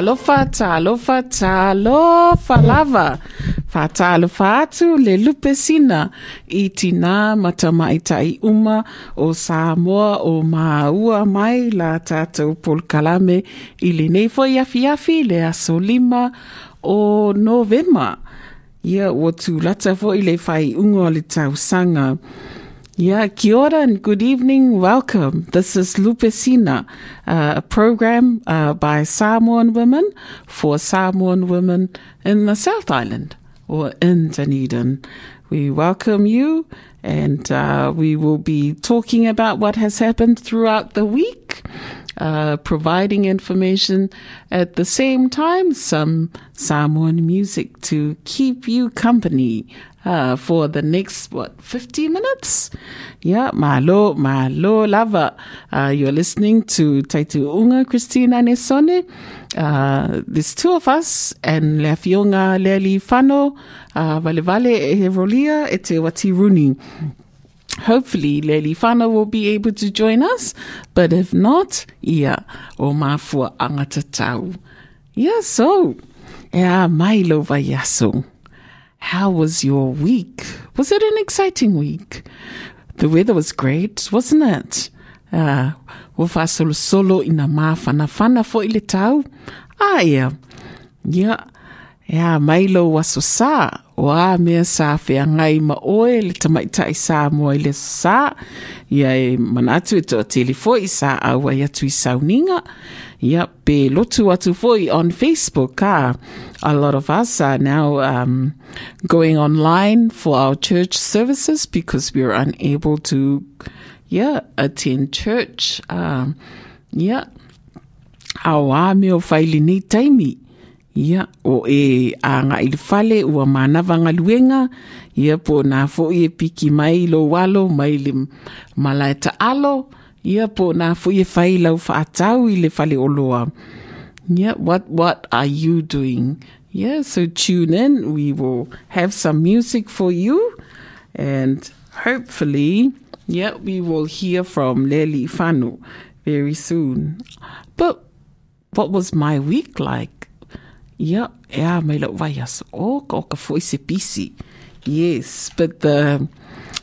Talofa, talofa, talofa lava. Fatalofa atu le lupesina i tina matamaitai uma o Samoa o maua mai la tātou polkalame i le nei foi afi afi le aso lima o novema. Ia o tūlata fo i le whai ungo le tausanga. Yeah, kia ora and good evening. Welcome. This is Lupe Sina, uh, a program uh, by Samoan women for Samoan women in the South Island or in Dunedin. We welcome you and uh, we will be talking about what has happened throughout the week. Uh, providing information at the same time, some Samoan music to keep you company uh, for the next, what, 50 minutes? Yeah, malo, malo lava. Uh, you're listening to Taitu Unga, Christina Nesone. Uh, there's two of us, and Le Fionga Leli Fano, uh, Vale Vale e Herolia, e Te Watiruni. Hopefully, Leli Fana will be able to join us, but if not, yeah, o mafua angata tau. Yeah, so, yeah, mai lova yaso. How was your week? Was it an exciting week? The weather was great, wasn't it? Uh, ua solo solo ina mā whana whana fo i le tau. Yeah. Ia, ia mai lo waso sā, o a mea sā whea ngai ma oe le tamaitai sā mua i sā. Ia e manatu e toa telefoi sā aua i atu i. Ia, pe lotu atu foi on Facebook ka. A lot of us are now um, going online for our church services because we are unable to, yeah, attend church. Um, yeah. Me o whaili ni taimi. Ia, o e a ngā ili whale ua luenga, ia po nā fo i e piki mai lo walo, mai le malai ta alo, ia po nā fo i e whai lau whaatau i le whale oloa. Yeah, what what are you doing? Yeah, so tune in. We will have some music for you, and hopefully, yeah, we will hear from Lely Fanu very soon. But what was my week like? Yeah, yeah, my little vayas. Oh, ka se. Yes, but the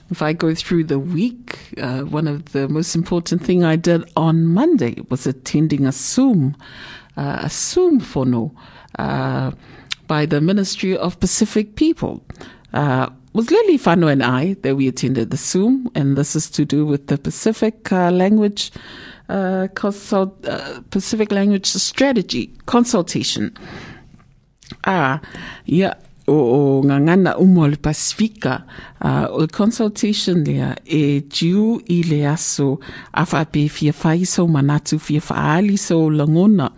if I go through the week, uh, one of the most important thing I did on Monday was attending a Zoom, uh, a Zoom fono uh, by the Ministry of Pacific People. Uh, was Lily Fano and I that we attended the Zoom, and this is to do with the Pacific uh, language uh, consult, uh, Pacific language strategy consultation. Ah, ia o, o ngā ngana umo le Pasifika, uh, o le consultation lea e jiu i le aso a whape fia whai so manatu fia so langona.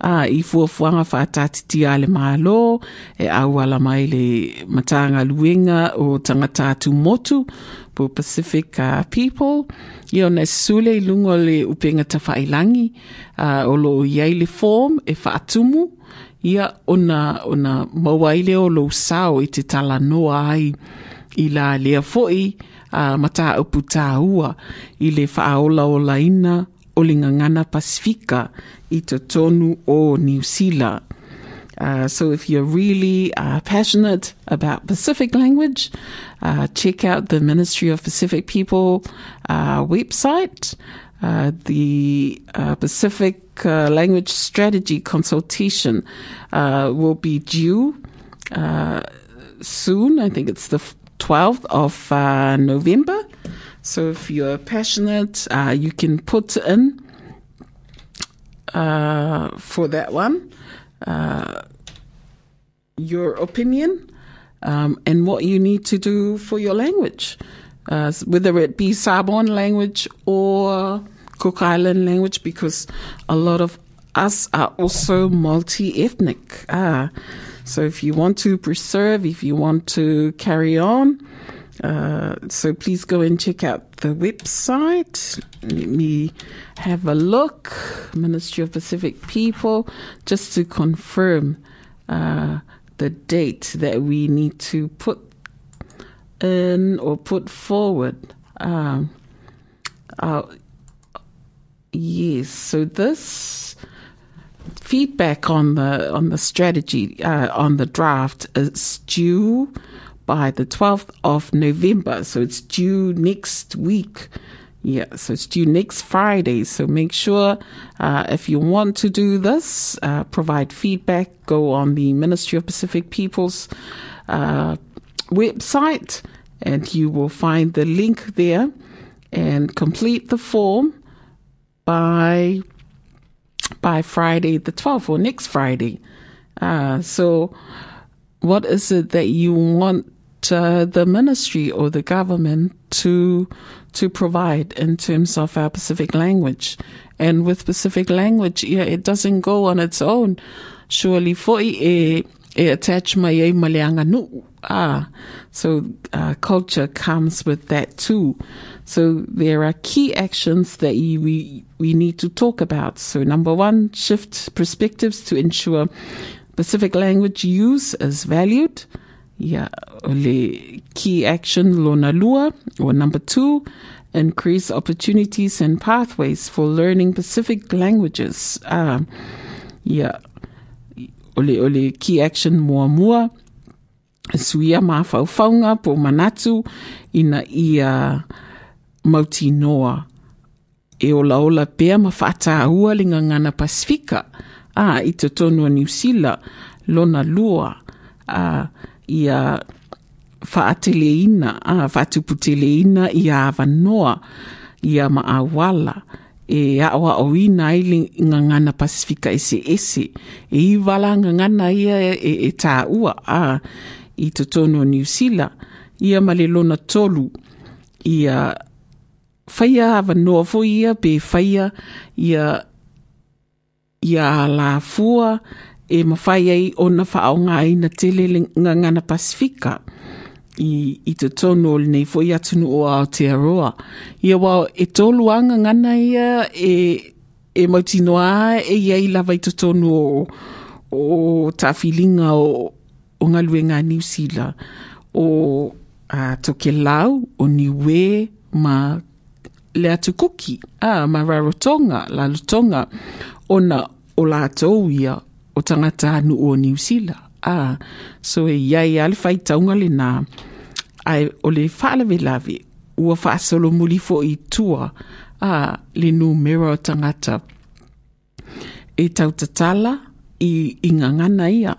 a i fuafuanga whaatati ale malo e au ala mai le matanga luenga o atu motu po Pacific uh, people i ona sule i lungo le upenga ta whailangi uh, o lo iai le form e whaatumu ia ona ona mawaile o lo sao i te tala noa ai i la lea foi uh, mata upu tā ua i le whaaola o le ngangana Pasifika i te tonu o New Zealand. Uh, so if you're really uh, passionate about Pacific language, uh, check out the Ministry of Pacific People uh, website. Uh, the uh, Language Strategy consultation will be due soon. I think it's the 12th of November. So if you're passionate, you can put in for that one your opinion um, and what you need to do for your language, uh, whether it be Samoan language or Cook Island language, because a lot of us are also multi ethnic. Ah, so if you want to preserve, if you want to carry on, uh, so please go and check out the website. Let me have a look. Ministry of Pacific People, just to confirm. Uh, the date that we need to put in or put forward. Um, uh, yes, so this feedback on the on the strategy uh, on the draft is due by the 12th of November. So it's due next week. Yeah, so it's due next Friday. So make sure uh, if you want to do this, uh, provide feedback, go on the Ministry of Pacific Peoples uh, website and you will find the link there and complete the form by by Friday the 12th or next Friday. Uh, so what is it that you want uh, the ministry or the government to to provide in terms of our Pacific language. And with Pacific language, yeah, it doesn't go on its own. Surely for e, attach mai e maleanga nu. Ah, so uh, culture comes with that too. So there are key actions that we we need to talk about. So number one, shift perspectives to ensure Pacific language use is valued. Yeah, le key action lona lua. Or number two, increase opportunities and pathways for learning Pacific languages. Uh, yeah, ole ole key action mua mua. Suia ma whauwhaunga po manatu ina ia mauti noa. E ola ola pēr ma whata ua linga ngana Pasifika. Ah, i te tonua New Zealand lona lua. A i a whaateleina, a whatuputeleina i a avanoa ia maawala e awa o ina i le ngangana Pasifika ese ese. E i wala ngangana ia e, e, e tā ua a i te tonua New Zealand ia ma le lona tolu. Ia whaia awa noa fo ia pe whaia ia ia la fua e mawhai ai o na whaao ngā ina tele le ngangana Pasifika i, i te tono o nei fo i atunu o Aotearoa. Ia wao e tolu anga ngana ia e, e mautinoa e ia i lava i te tono o, o tawhilinga o, o ngaluenga New Zealand o uh, toke lau o niwe ma le atu kuki a ma rarotonga la lutonga ona o la ia o tangata anu o New Zealand. A so e iai ale fai taunga le nā. Ai o le whaalawe lawe ua whaasolo muli fo i tua. A le numero tangata. E tautatala i, i ngangana ia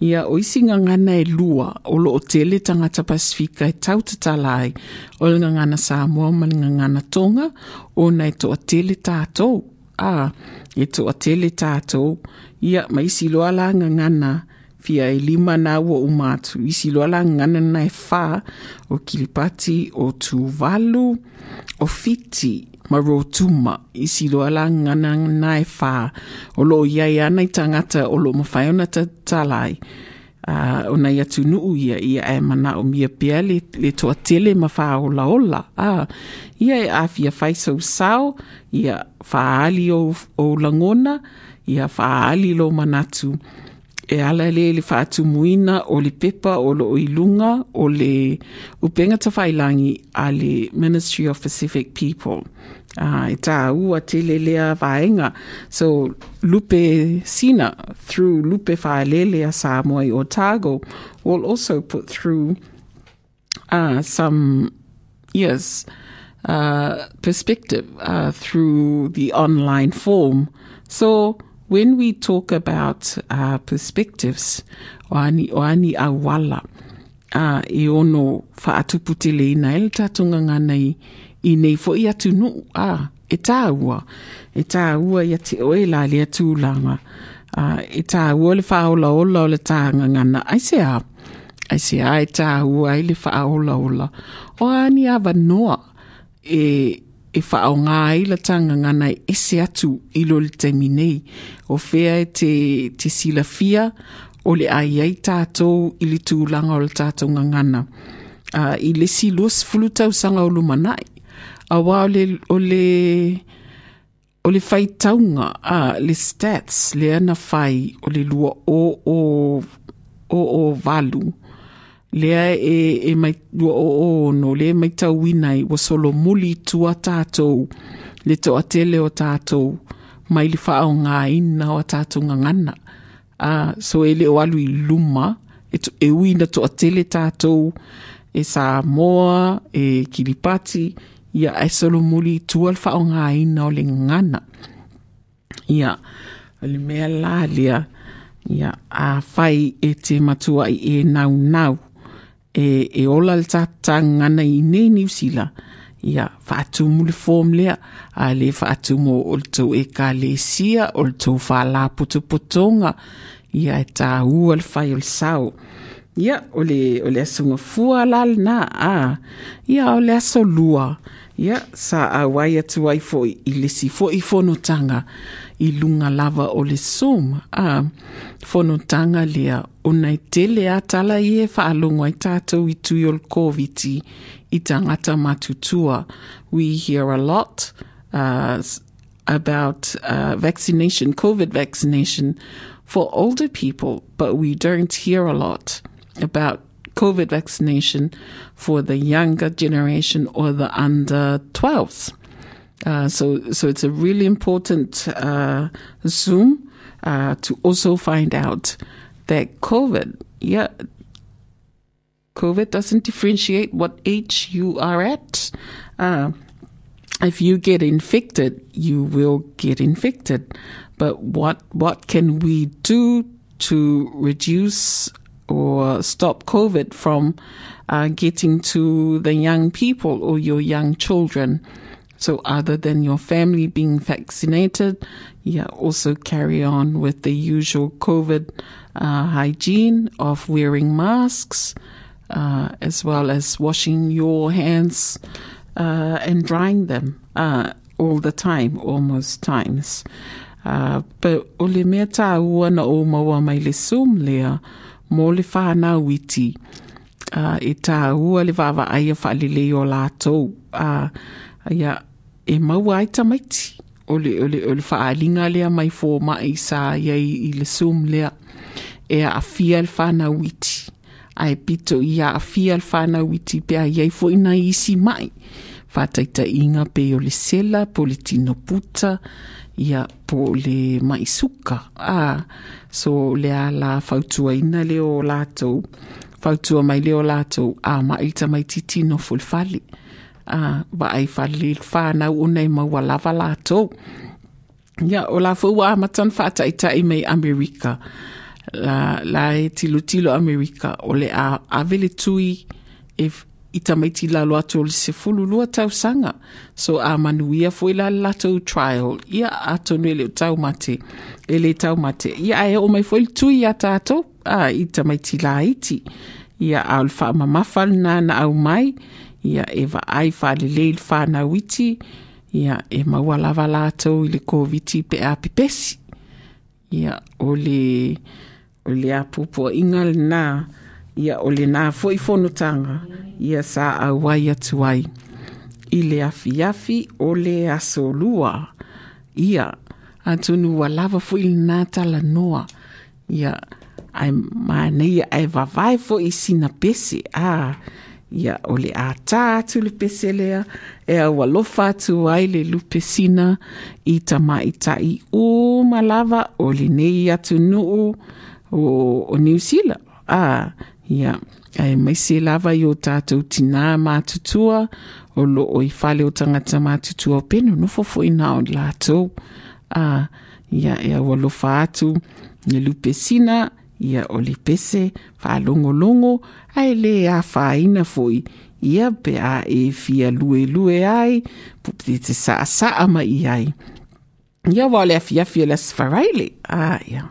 ia o isi ngangana e lua o lo tele tangata Pasifika e tautatala ai o le ngangana Samoa ma le ngangana Tonga o na e toa tele tātou. A e toa tele tātou. Ia ma isi loa la ngangana fia e lima na ua umatu. Isi loa la ngana na e wha o kilipati o tuvalu o fiti ma rotuma. Isi loa la ngana na e wha o lo iai ana i tangata o lo mawhaiona ta talai. Uh, o na ia tu nuu ia ia e mana o mia pia le, le toa tele ma wha ola ola. Uh, ia e a fia whai sau sao, ia wha ali o, langona, ia wha ali lo manatu. E ala le le whaatu muina o le pepa o lo ilunga o le upenga tawhailangi a le Ministry of Pacific People. Uh, e tā ua te vaenga. So Lupe Sina, through Lupe Whaelele a Samoa Otago, will also put through uh, some, yes, uh, perspective uh, through the online form. So when we talk about uh, perspectives, oani, oani awala, uh, e ono whaatuputele ina ele tātunga ngana i, nei fo i atu nu, uh, e tā ua, e tā ua i ate oe la le atūlanga, uh, e tā ua le whaola ola o le tāanga ngana, ai se a, ai se a e tā ua i le whaola ola, oani awa noa, e, e whaao ngā ila tanga ngana e ese atu i lo le nei. O whea e te, te sila fia o le ai ai tātou i li tūlanga o le tātou ngangana. Uh, I le si luas fulu tau sanga o lumanai. A wā o le, o le, o le whai taunga, uh, le stats, le ana whai o le lua o, o, o, o valu lea e, e mai ua o o no le mai tauina i wa solo muli tua tātou. Le to atele o tātou. Mai li whao ngā ina o tātou ngangana. Uh, so e o alu i luma. E, to, e uina to atele tātou. E sa moa e kiripati. Ia e solo muli tua le whao ngā ina o le ngana. Ia le mea la lea ia a whai e te matua i e nau nau e, e ola le tatangana i nei Zealand ia whaatumu le form lea a le whaatumu o le tau e ka le sia o le tau whala putuputonga ia e tā ua le whai o sao ia o le, o le asunga fua lal na a. Ia o le aso lua. Ia sa a wai atu ai fo i lesi fo i fonotanga i lunga lava o le Zoom a fonotanga lea o nei tele a tala i e whaalongo i tātou i tui o COVID i tangata matutua. We hear a lot uh, about uh, vaccination, COVID vaccination for older people, but we don't hear a lot about COVID vaccination for the younger generation or the under 12s. Uh, so, so it's a really important uh, Zoom uh, to also find out that COVID, yeah, COVID doesn't differentiate what age you are at. Uh, if you get infected, you will get infected. But what what can we do to reduce or stop COVID from uh, getting to the young people or your young children. So, other than your family being vaccinated, yeah, also carry on with the usual COVID uh, hygiene of wearing masks, uh, as well as washing your hands uh, and drying them uh, all the time, almost times. Uh, but o le mea tā ua na o maua mai le Zoom lea, mo le whānau witi, uh, e tā ua le vava aia whaalile o lātou. Uh, ia, e maua ai tamaiti. O le, o le, o le whaalinga lea mai fō mai sa iai i le Zoom lea. E a fia le whānau witi. Ai pito ia a fia le whānau witi pe a iai fo ina isi mai. Whātaita inga pe o le sela, po le tino puta, ia po le maisuka. Ah, so le a la fautua ina le o lātou. Fautua mai le o lātou. Ah, ma ita mai titino Ah, ba ai fali whānau unei maua lava lātou. Ia, o la fua amatan whātaita i mei Amerika. La, la e tilo tilo Amerika. O le a, a vele tui e i tamaiti lalo atu lua tau sanga. So a manuia la trial. Ia ato nui le tau mate. E le tau mate. Ia e o mai tui a tato. A i tamaiti la iti. Ia a le na na au mai. Ia e va ai wha le le le wha na witi. Ia e maua lava lato i le koviti pe a pipesi. Ia o le o le apupo ingal na ia o le nā foi fonotanga ia sa auai atu ai. I le afi afi o le aso lua ia atunu wa lava foi le nā tala noa ia ai manei ai vavai fo i sina pese a ia o le a tā atu le pese lea e a walofa atu ai le lupe sina i tama i tai o malava o le nei atu nuu o, o New Zealand. Ah, ia ai mai se lava i o tātou tina mātutua o lo o i whale o tangata mātutua o penu no fofo i nao lātou a ia e awa lofa atu le lupe sina ia o le pese whaalongolongo ai le a whaina foi. Ia pe a e fia lue lue ai pupi te sa sa ama i ai. Ia wale a fia fia las wharaile a ia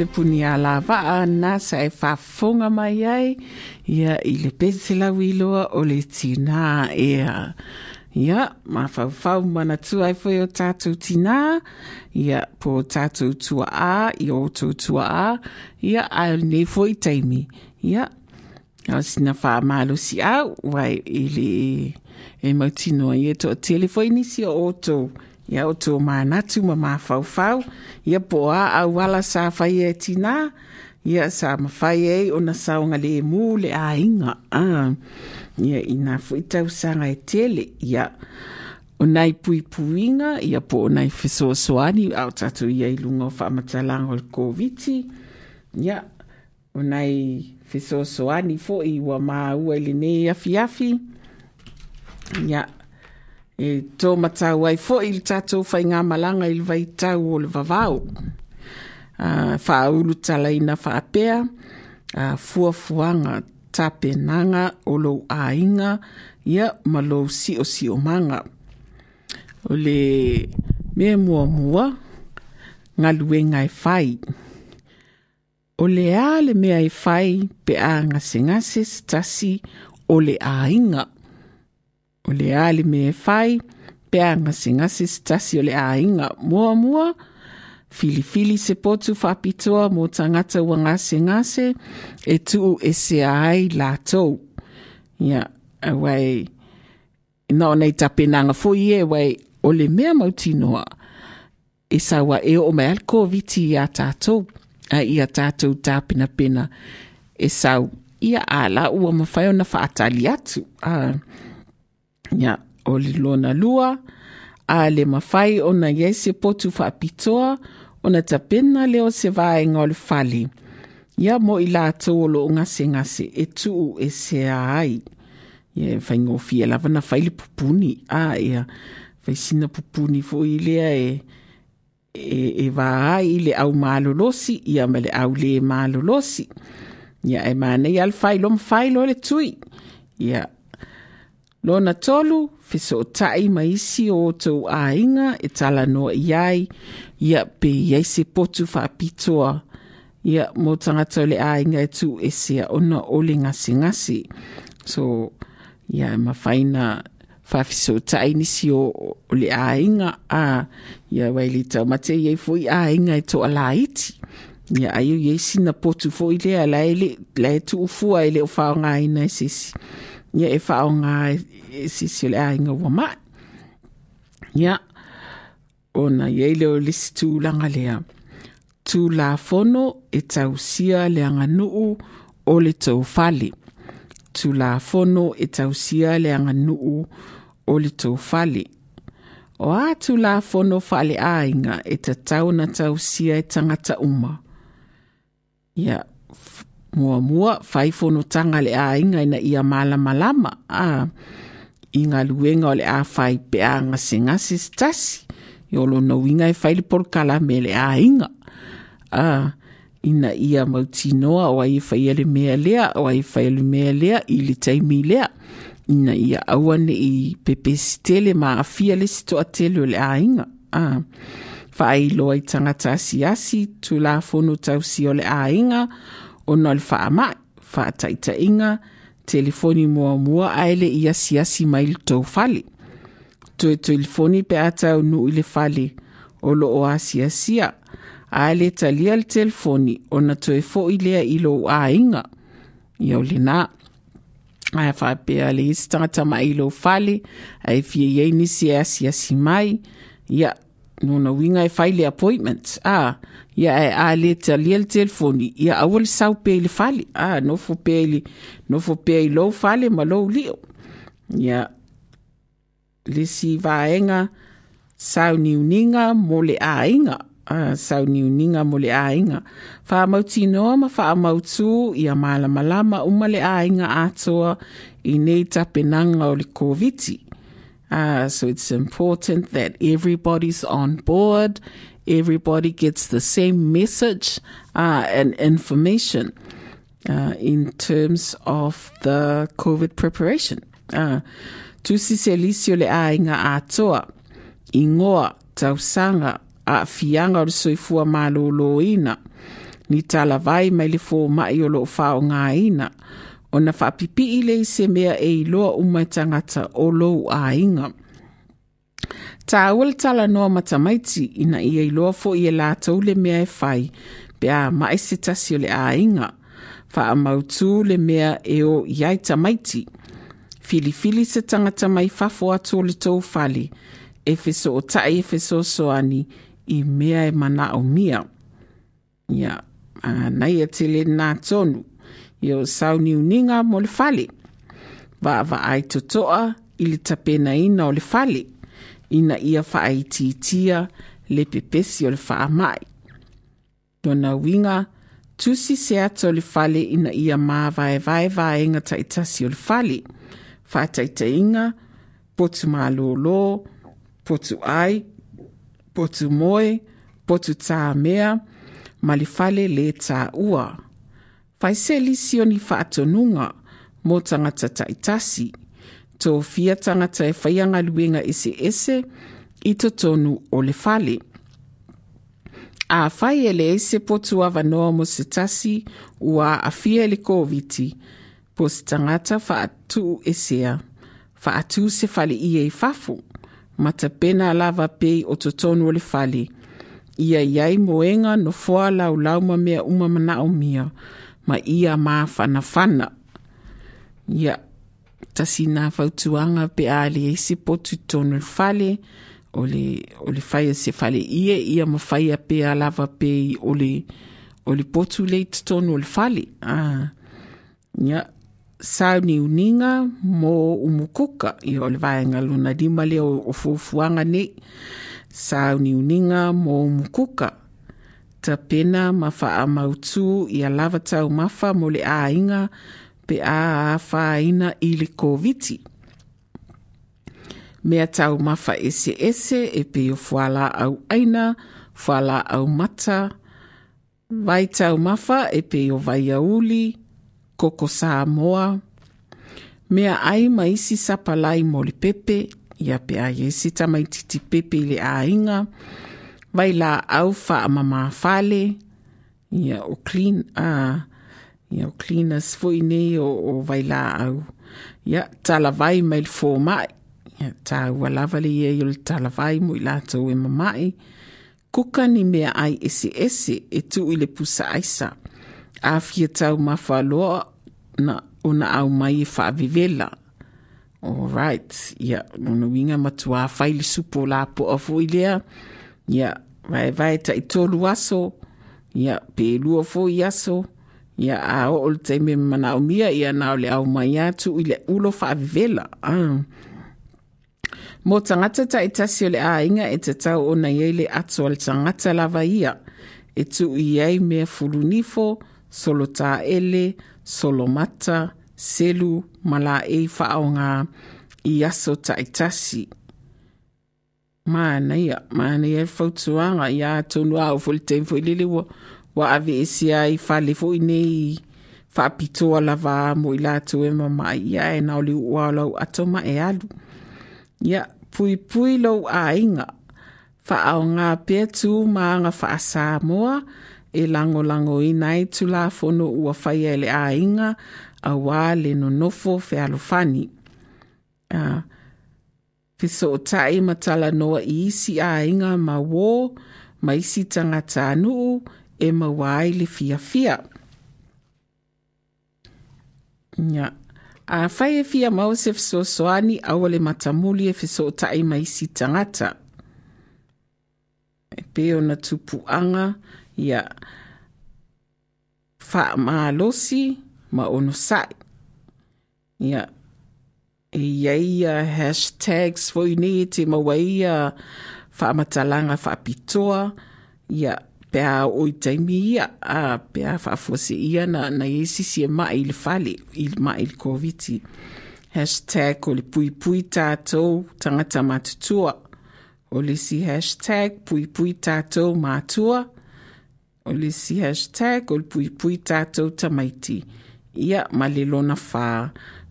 le puni a la waa na sa e whafonga mai ai ia i le pese la wiloa o le tina ea. Ia, ma whau whau mana tu ai whai o tātou tina, ia po tātou tua a, i o tō tua a, ia ai nei fwoi taimi. Ia, au sina wha malo si au, wai i le e mautino i e tō telefoi nisi o o tō. Ia o tō mānatu ma mā ia po a au ala sa whai e tina, ia sa mawhai e o na saonga le mū le a inga. Ah. Ia i nā fuitau sanga e tele, ia o nai pui puinga, ia po o nai whesoa soani, au tatu ia i lunga o whaamatalanga o le COVID-19. Ia, o nai whesoa soani fo i wa māua i le ne afi afi. Ia, e tomatau ai foʻi i le tatou faigā malaga i le vaitau o le vavao uh, faaulu talaina faapea uh, fuafuaga tapenaga o lou aiga ia ma lou siʻosiʻomaga o le mea muamua galuega e fai o le ā le mea e fai pe a gasegase se tasi o le aiga O le a le mea e whai pe a ngase ngase o le ainga. Mua mua, fili fili se potu whapitoa mo tangata ua ngase ngase e tuu e se ai la tau. Ia, wai, o nei tapenanga fo ie wai o le mea mautinoa e sawa e o mai alko viti i a tātou a i a tātou tāpina pena e sau ia ala ua mawhai o na atu. A, ia, o le lona lua, a le mawhai o na iese potu whaapitoa o na tapena leo se vaenga o le whali. Ia mo i lātou o lo ngase ngase e tuu e se ai. Ia e whaingo fia lava na whaile pupuni. A ia whaisina pupuni fo i lea e e, e wā ai i le au mālolosi. Ia ma le au le mālolosi. Ia e mana i al whailo ma whailo le tui. Ia Lona tolu, fiso tai ma isi o tau a e tala noa iai, ia pe iai se potu faapitoa ia mo tangata le a e tu e sea ona o le ngasi ngasi. So, ia e mawhaina whawhiso tai nisi o, o le a a ia waili tau mate iai fui a e to ala. Ia ayo iai sina potu foʻi lea lai e le, la e tu ufua e le o whao ina e sisi. Ia e whao ngā e sisi le a ua mai. Ia, ona iei leo lisi tū langa lea. La fono e tausia le anga nuu o le fale. La fono e tausia le anga nuu o le fale. O a tu la fono fale a inga e ta tau na tausia e tangata uma. Ia, mua mua, fai fono tanga le a inga ina ia mala malama. A, inga luenga o le a fai pe a ngase ngase stasi. Iolo no winga e fai le porkala me le a inga a ina ia mautinoa o ai whai mea lea, o ai whai ale mea lea i le taimi lea. Ina ia awane i pepe stele ma afia le sito tele o le a inga. A, whai loa i tangata asiasi tu la fono tausi o le a inga, A no le wha mai, wha taita inga, telefoni mua mua aile i asi asi mai le tau fale. Tu e telefoni pe atau nu i le fale, o lo o asi asia, a le talia le telefoni o na toe fo i lea i lo a inga. Ia o le nā. A e whapea le isi tangata mai i lo fale, a e fie iei nisi e asi asi mai. Ia, nuna winga e whai le appointment. A, ia e a le talia le telefoni. Ia awal sau pe le fale. A, no fo pe li, no fo pe i lo fale ma lo lio. Ia, le si vaenga sau niuninga mo le a inga uh, sau niuninga mo le ainga. Wha mautinoa ma wha mautu i a malama lama uma le ainga atoa i nei tapenanga o le COVID. Uh, so it's important that everybody's on board, everybody gets the same message uh, and information uh, in terms of the COVID preparation. Uh, tusi se lisio le ainga atoa, ingoa, tausanga, a fianga o le soifua malolo ina. Ni tala vai mai le fō mai o lo whao ngā ina. O i le se mea e i loa umai tangata o lo a Tāua le tala noa matamaiti ina ia iloa fo i e lātou le mea e whai pe a mai se tasi o le ainga, inga. Wha a le mea e o iai tamaiti. Filifili se tangata mai fafo atu le tau fali. E feso o tai e feso soani i mea e mana o mia. Ia, uh, nei e tele nā tonu, i o sauni uninga mo le fale. Va va ai totoa i le tapena ina o le fale, ina ia fa ai titia le pepesi o le fa mai. Dona winga, tusi se ato le fale ina ia maa vae vae vae inga ta itasi o le fale. Fa taita inga, potu lo, potu ai, potu moe, potu tā mea, ma fale le tā ua. Fai se lisio ni whaatonunga, mō tangata taitasi, tō fia tangata e whaianga luenga ese ese, i to tonu o le fale. A whai e le ese potu awa noa mo se tasi, ua a fia le kōviti, po se tangata whaatu esea, whaatu se fale i e fafu mata pena lava pei o totonu o le fale. Ia iai moenga no foa lau lau ma mea uma mana o mia, ma ia maa fana fana. Ia, tasi nā fautuanga pe a le eisi potu tonu le fale, o le, o le faya se fale ia, ia ma faya pe a lava pei o le, o le potu le tonu o le fale. Ah, ia, sau ni uninga mo umukuka i o le vaenga luna lima leo o fufuanga ne sau ni uninga mo umukuka ta pena ma wha mautu i a lava tau mafa mo le a inga pe a a whaina i le COVID-19. Mea tau mafa ese ese e pe o whala au aina, whala au mata, vai tau mafa e pe o vai auli, koko Samoa, mea ai ma isi sapalai mo le pepe, ia pe a yesi tamai titi pepe i le a inga, vai la au wha fale, ia o clean, a, ia o cleaners fui nei o, o vai la au, ia tala vai mai le fō mai, ia tā ua lava le ia i o le tala vai mo i lātou e mamai, kuka ni mea ai ese ese e tu i le pusa aisa, a fia tau mawhaloa na o na au mai e whaavivela. Alright, ia, yeah, nono winga matua whaile supo la po a fo ilea, ia, yeah, vai vai ta i tolu aso, ia, yeah, pe lua fo i aso, ia, a o o le teime mana o mia, ia na o le au mai atu i le ulo whaavivela. Ah. Mo tangata ta i tasi o le a inga e te tau o na iei le atu o le tangata lava ia, e tu i iei mea fulunifo, solo tā ele, solo mata, selu, mala e whao ngā i aso ta i tasi. Mana ia, mana ia fautuanga i a tonu au fuli te fui lili wa, ave esi ai whale fui nei whaapitoa lava mo i lātu e mama ia e nao li ua lau atoma e alu. Ia, pui pui lau a inga, whaao ngā pia tū maa ngā whaasa moa, e lango lango i nai tu la fono ua whai ele a inga a wā le no nofo fe alofani. Uh, Fiso o tai matala noa i isi a inga ma wō, ma isi tangata anuu e ma wai le fia fia. Nya. A whai e fia mau se fiso soani awa le matamuli e fiso o tai ma isi tangata. E peo na tupu anga, ia fa maalosi ma ono sai. Ia e ia hashtags foi ni te mawaia fa matalanga fa pitoa ia pea o i taimi ia a pea fa fose ia na na isi si ma i le fale i ma i le covid. Hashtag o le pui pui tātou tangata matutua o le si hashtag pui pui tātou matua o le si hashtag o le pui pui tātou tamaiti. Ia ma le lona whā.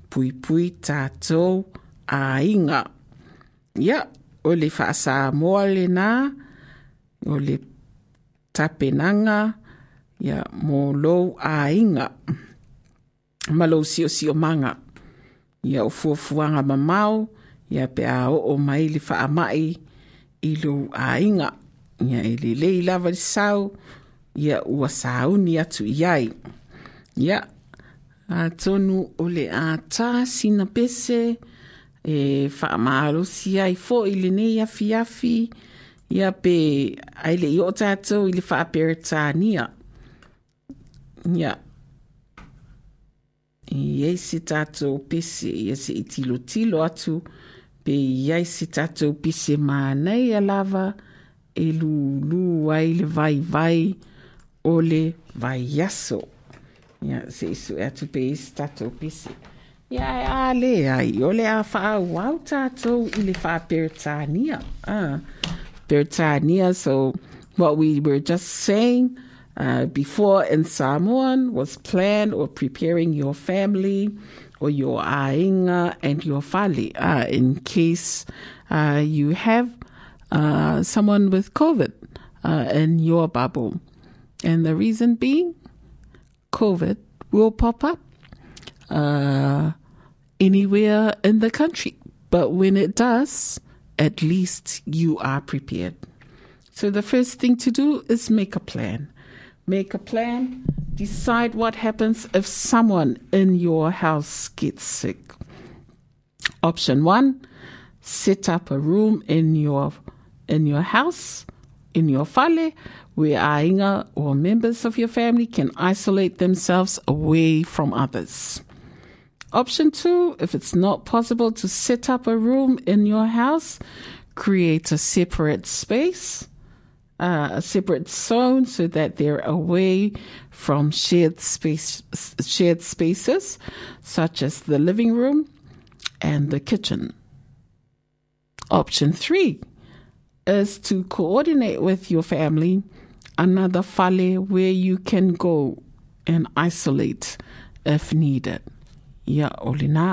Pui pui tātou a inga. Ia o le wha sa moa le nā, o le tapenanga, ia mō lou a inga. Ma lou si o si o manga. Ia o fuafuanga ma mau, ia pe a o o mai le wha mai i lou a inga. Ia e lava le sau, ia ua sauni atu iai. Ia, a tonu o le a tā sina pese, e wha maaro si ai fo i le nei afi afi, ia pe ai le i o tātou i le wha peretania. Ia, iei se tātou pese, ia se i tilo atu, pe iai se tātou pese mānei a lava, e lu ai le vai vai, o le vai yaso. Ia, se isu e atu pe se tatou pese. Ia, e a le ai, o le a faaauau au tatou i le wha peritania. Ah, peritania, so what we were just saying uh, before in Samoan was plan or preparing your family or your ainga and your fali uh, in case uh, you have uh, someone with COVID uh, in your bubble. And the reason being, COVID will pop up uh, anywhere in the country. But when it does, at least you are prepared. So the first thing to do is make a plan. Make a plan, decide what happens if someone in your house gets sick. Option one, set up a room in your in your house, in your fale, where ainga or members of your family can isolate themselves away from others. Option two, if it's not possible to set up a room in your house, create a separate space uh, a separate zone so that they're away from shared space, shared spaces such as the living room and the kitchen. Option three is to coordinate with your family another fale where you can go and isolate if needed. Ia o le nā,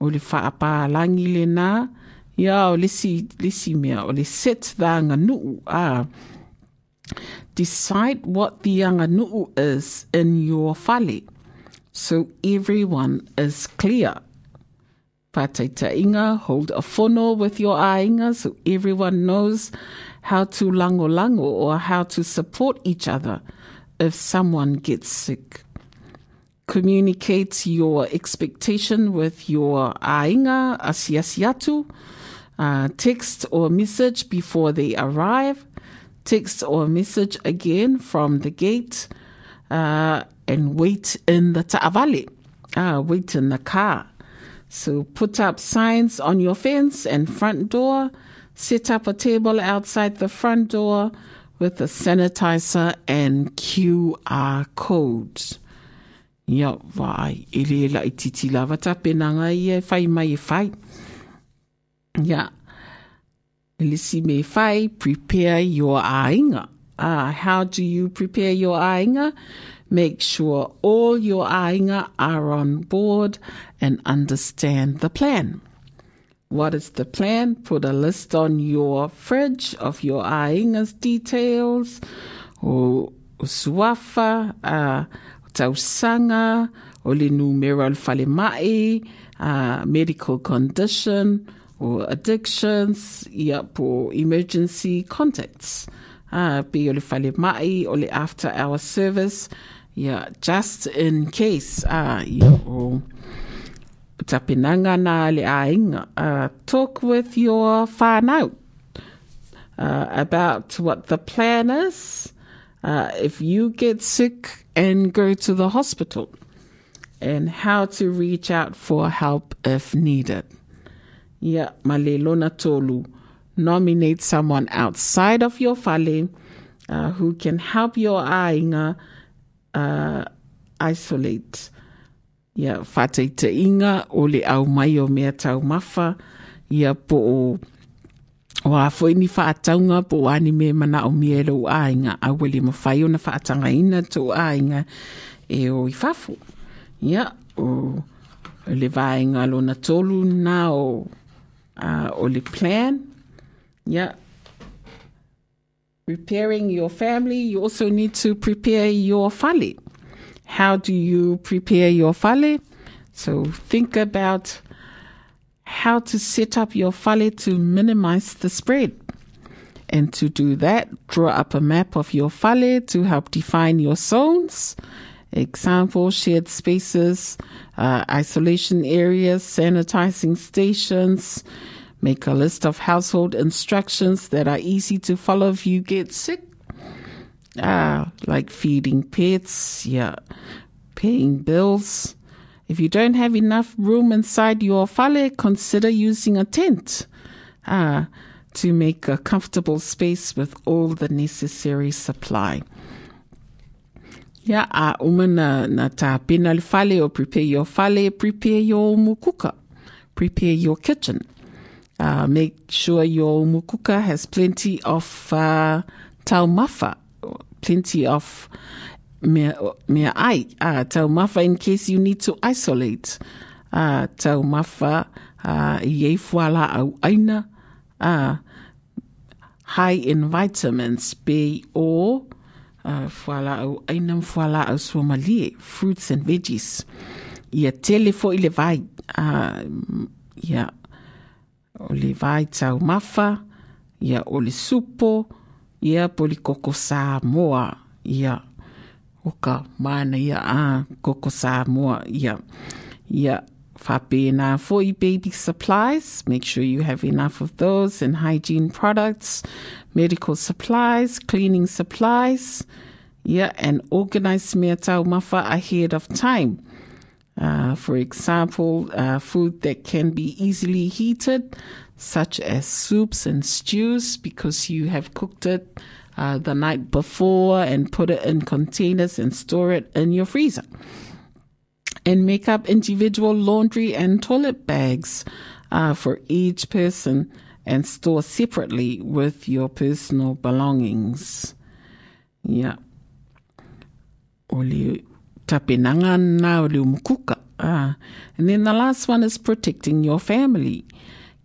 o le whaapālangi le nā, ia o lisi, lisi mea, o le set the anga nuu. Ah, decide what the anga nuu is in your fale so everyone is clear. Pataitainga, hold a funnel with your ainga so everyone knows how to lango lango or how to support each other if someone gets sick. Communicate your expectation with your ainga asiasiatu. Uh, text or message before they arrive. Text or message again from the gate. Uh, and wait in the ta'avale. Uh, wait in the car. So put up signs on your fence and front door. Set up a table outside the front door with a sanitizer and QR codes. Ia, vai, ele la i titi lava tapenanga ia e whai mai e whai. Ia, ele si me whai, prepare your ainga. Ah, how do you prepare your ainga? Make sure all your ainga are on board and understand the plan. What is the plan? Put a list on your fridge of your ainga's details, o suafa, uh, tausanga, o le numero al fale mai, uh, medical condition, or addictions, ia po emergency contacts. Uh, pe o le fale mai, o le after hour service, yeah, just in case. Uh, yeah, o tapinanga na le ainga. Uh, talk with your whānau uh, about what the plan is. Uh, if you get sick and go to the hospital, and how to reach out for help if needed. Yeah, malelona tolu. Nominate someone outside of your fale uh, who can help your ainga uh, isolate. Ia whāteita inga o le au mai o mea tau mafa. Ia po o a fwoi ni whaataunga po ani me mana o mea lo ainga a wele ma whai o na whaatanga ina to ainga e o i whafu. Ia o le vaenga lo na tolu na o le plan. Ia preparing your family, you also need to prepare your fale. How do you prepare your fale? So think about how to set up your fale to minimize the spread. And to do that, draw up a map of your fale to help define your zones. Example, shared spaces, uh, isolation areas, sanitizing stations. Make a list of household instructions that are easy to follow if you get sick. Ah, like feeding pets, yeah, paying bills. If you don't have enough room inside your fale, consider using a tent ah, to make a comfortable space with all the necessary supply. Yeah, a fale or prepare your fale, prepare your mukuka, prepare your kitchen. Uh, make sure your mukuka has plenty of uh, taumafa, plenty of mea, mea ai, uh, taumafa in case you need to isolate. Uh, taumafa uh, i e fuala au aina, uh, high in vitamins, B or uh, fuala au aina fuala au suomalie, fruits and veggies. Ia tele fo i le vai, uh, ia o le vai tau mafa, ia o le supo, ia po le koko Samoa, ia oka mana ia a koko Samoa, ia ia whapena for your baby supplies. Make sure you have enough of those and hygiene products, medical supplies, cleaning supplies. Yeah, and organize mea tau mafa ahead of time. Uh, for example, uh, food that can be easily heated, such as soups and stews, because you have cooked it uh, the night before and put it in containers and store it in your freezer. And make up individual laundry and toilet bags uh, for each person and store separately with your personal belongings. Yeah. O le tapenanga na o le umukuka. Ah. And then the last one is protecting your family.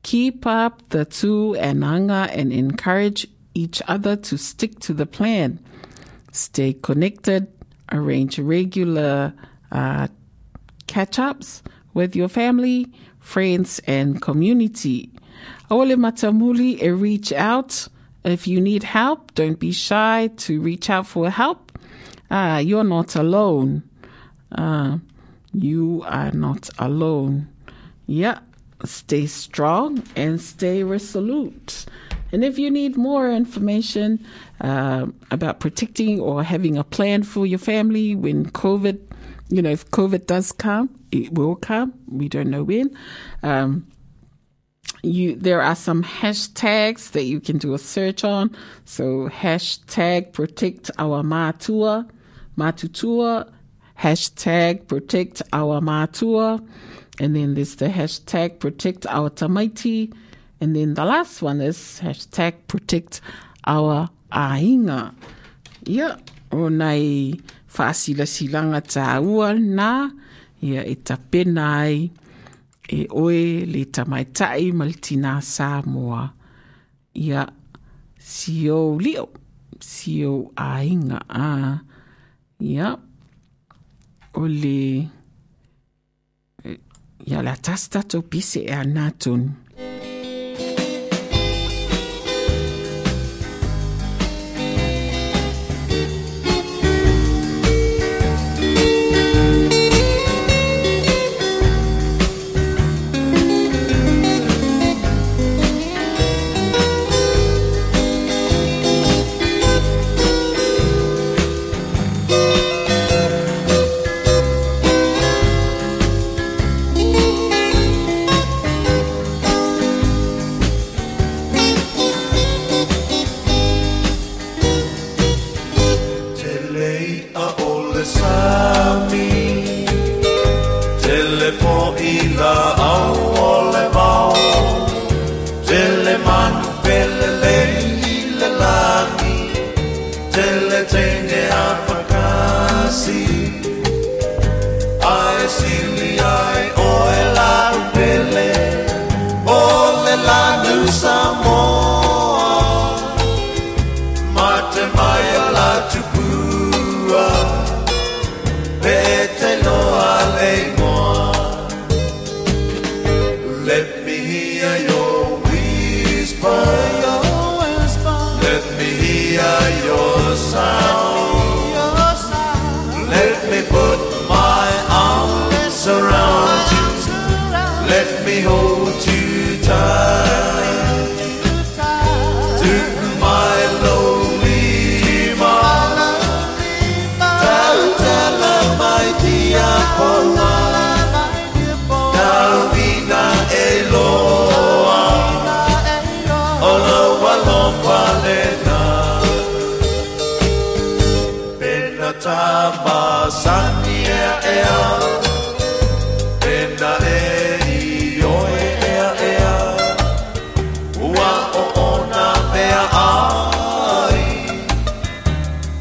Keep up the two ananga and encourage each other to stick to the plan. Stay connected, arrange regular uh, catch ups with your family, friends, and community. Ole matamuli e reach out. If you need help, don't be shy to reach out for help. Ah, you're not alone. Uh, you are not alone. Yeah, stay strong and stay resolute. And if you need more information uh, about protecting or having a plan for your family when COVID, you know, if COVID does come, it will come. We don't know when. Um, you there are some hashtags that you can do a search on. So hashtag protect our matua, matutua, hashtag protect our matua, and then there's the hashtag protect our tamaiti, and then the last one is hashtag protect our ainga. Yeah, o nai whaasilasilanga tā ua nā, ia e tapena ai e oe le tamaitai ma le tina Samoa. Ia sio lio, sio ainga a. Ia o le ia la to pise e.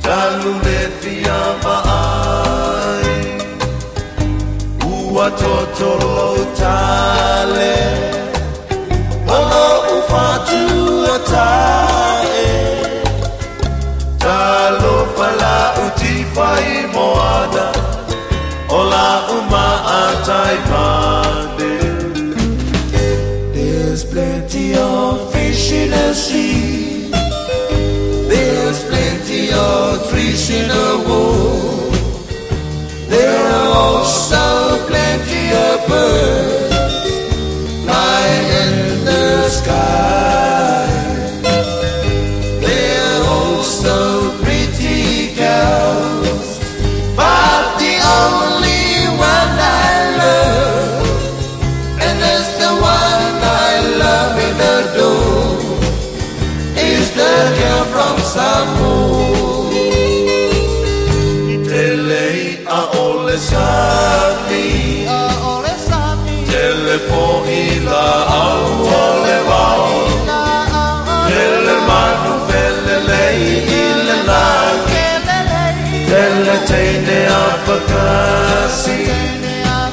Talu le fia ai Ua totoro tale. Olo ufatu tae Talo fala uti fai moana Ola uma atai mande. There's plenty of fish in the sea. In the wood. There are also plenty of birds flying in the sky.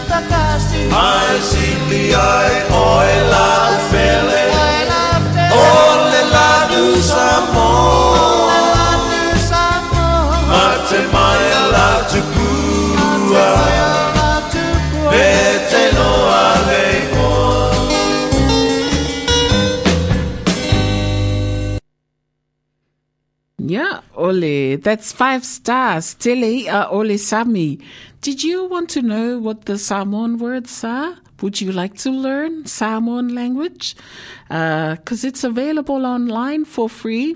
Takasi Ai sili ai oe la fele ai la te Ole la du samo la tu samo Mate mai That's five stars. Tele uh, Sami. Did you want to know what the Samoan words are? Would you like to learn Samoan language? Because it's available online for free.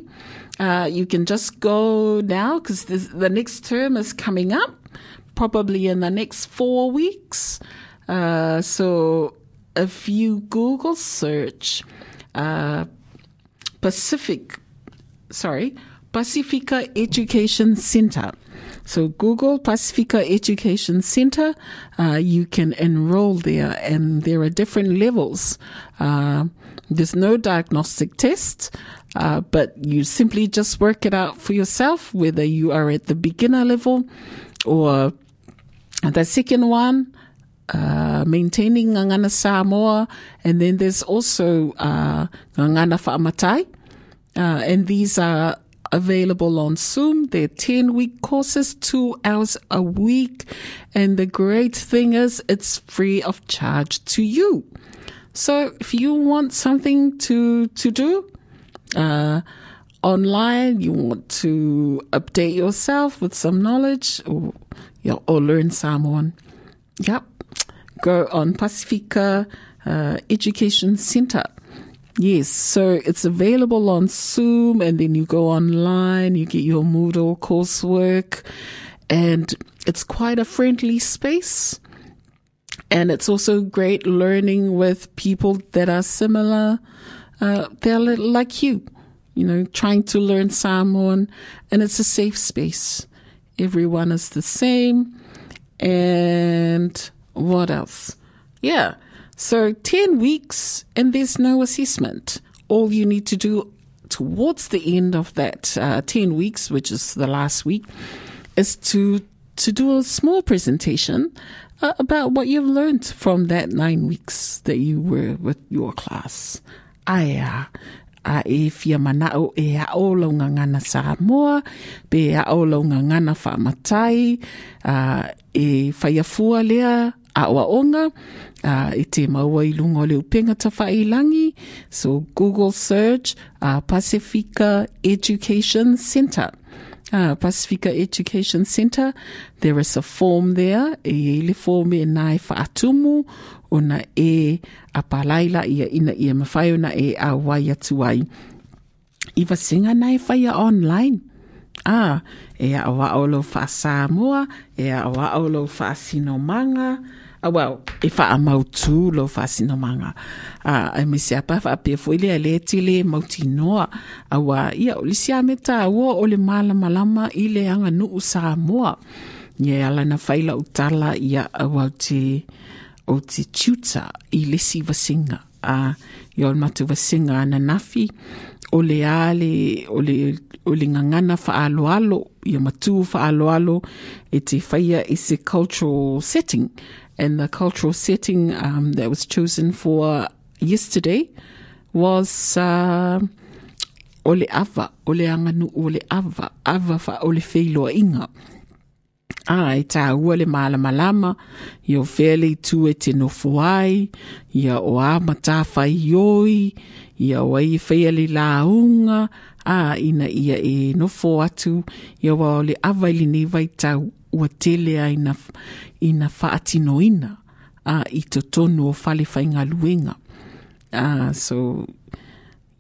Uh, you can just go now because the next term is coming up, probably in the next four weeks. Uh, so if you Google search uh, Pacific sorry, Pasifika Education Center. So Google Pasifika Education Center. Uh, you can enroll there, and there are different levels. Uh, there's no diagnostic test, uh, but you simply just work it out for yourself, whether you are at the beginner level or the second one, uh, maintaining Ngangana Samoa, and then there's also uh, Ngangana Whaamatai. Uh, and these are available on Zoom. They're 10 week courses, two hours a week. And the great thing is it's free of charge to you. So if you want something to, to do, uh, online, you want to update yourself with some knowledge or, yeah, or learn Samoan. Yep. Go on Pasifika uh, Education Center. Yes, so it's available on Zoom, and then you go online, you get your Moodle coursework, and it's quite a friendly space. And it's also great learning with people that are similar. Uh, they're li- like you, you know, trying to learn Samoan, and it's a safe space. Everyone is the same. And what else? Yeah. So 10 weeks and there's no assessment. All you need to do towards the end of that uh, 10 weeks, which is the last week, is to to do a small presentation uh, about what you've learned from that nine weeks that you were with your class. A e fia e whaamatai, uh, e whaiafua lea a oa onga, uh, e te maua i lunga o le upenga ta. So Google search uh, Pasifika Education Center. Uh, Pasifika Education Center. There is a form there. E le form e nai whaatumu o na e apalaila ia ina ia mawhai e a wai atu ai. Singa nai whaia online. Ah, e a wa o lo wha e a wa o wha ah, well, e wha a mautu lo Sinomanga. Ah, ai me se apa wha pia fwile a le tile mauti noa. A wa, ia, o le sia me tā ua o le mala malama i le anga nuu Samoa. Nye ala na whaila utala ia a wau te, o tuta i le si vasinga. Ah, ia o matu vasinga ana nafi. o le a le o le o le ngangana whaaloalo ia matu whaaloalo e te whaia i cultural setting and the cultural setting um, that was chosen for yesterday was uh, o le ava o le anganu o le ava ava fa inga. Ai tā ua le malama lama ia o whele i tu e te nofo ai ia o a matawhai ioi ia o ai whaia le launga a ina ia e nofo atu ia wa o le awa ili nei vai tau ua tele a ina, ina whaatino ina a i to tonu o luenga uh, so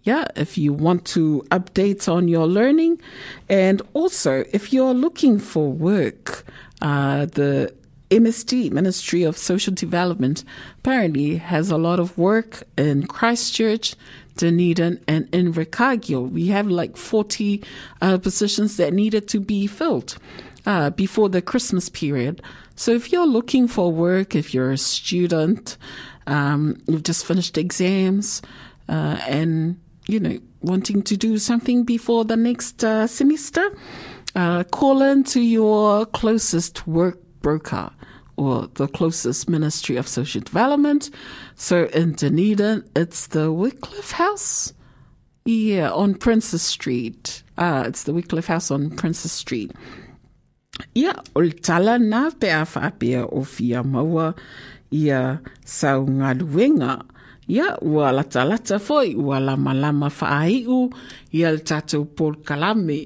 yeah, if you want to update on your learning. And also, if you're looking for work, uh, the MSD, Ministry of Social Development, apparently has a lot of work in Christchurch, Dunedin, and in Ricagio. We have like 40 uh, positions that needed to be filled. Uh, before the Christmas period. So if you're looking for work, if you're a student, um, you've just finished exams, uh, and you know wanting to do something before the next uh, semester, uh, call in to your closest work broker or the closest Ministry of Social Development. So in Dunedin, it's the Wycliffe House. Yeah, on Princes Street. Uh, it's the Wycliffe House on Princes Street. Ia, o le tala nā pe a o fia maua ia sau luenga. Ia, ua lata lata foi, ua lama lama whaahiu, ia le tātou Paul Kalame.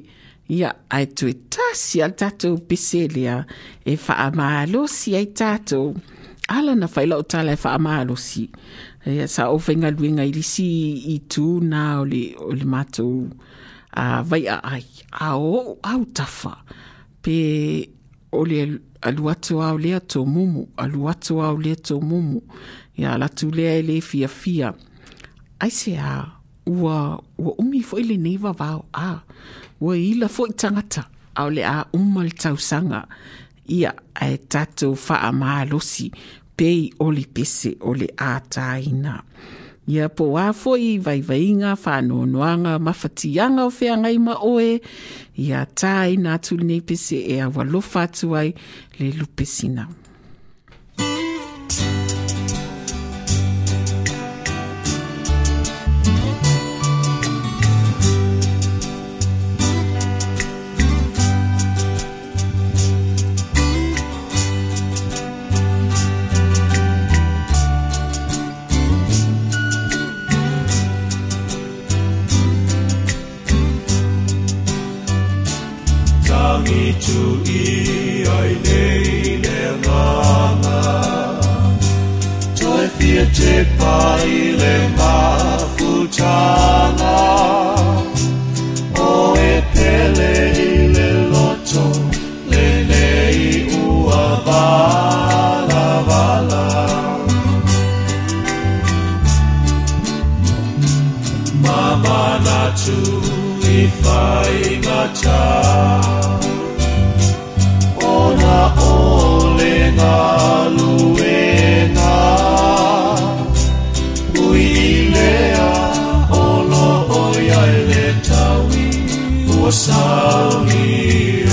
Ia, ai tui tasi al tātou piselea e whaamalosi ai tātou. Ala na whaila o tala e. Ia, sa o whainga luenga i risi i tū nā o le, o le mātou a vai a ai. Au tafa. Pe o le alu atu au lea tō mumu, alu atu au lea tō mumu. Ia, latu lea e le fia fia. Ai se a, ua, ua umi fo ile neiva vau, a, ua ila fo i tangata, au le a umal le tausanga. Ia, e tatou faa maa losi, pei o le pese o le a taina. Ia po wā foi vaivainga whanonoanga mawhatianga o whea ngai ma oe. Ia tai nā tūlinei pese e a walofa atu ai le lupesina. Te pai le mafutanga O e pele i le loto Le nei ua vala vala Mamana tu i whai ngata Ona ole ngā Ua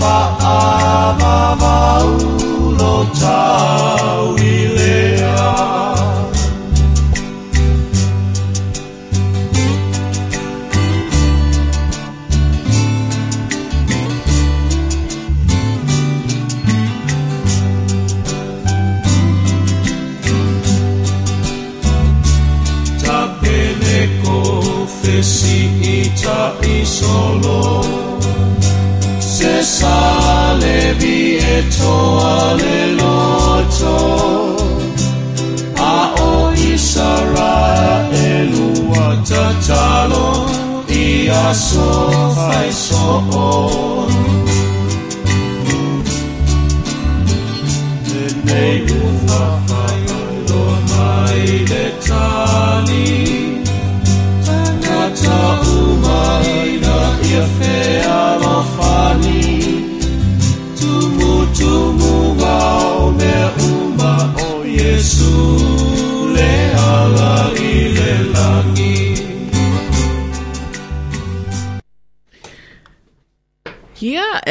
ola I a so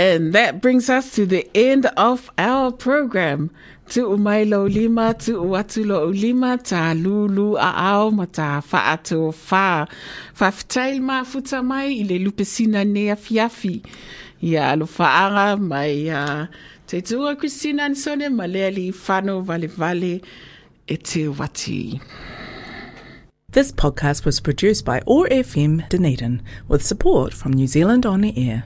and that brings us to the end of our program. Tu umailo lima, tu uatulo lima, ta lulu a ao ma ta whaato wha. Whawhitail ma futa mai i le Lupe Sina nea fiafi. Ia alo whaanga mai uh, te tua Christina Ansone ma lea li whano vale vale e te wati. This podcast was produced by OAR FM Dunedin with support from New Zealand On the Air.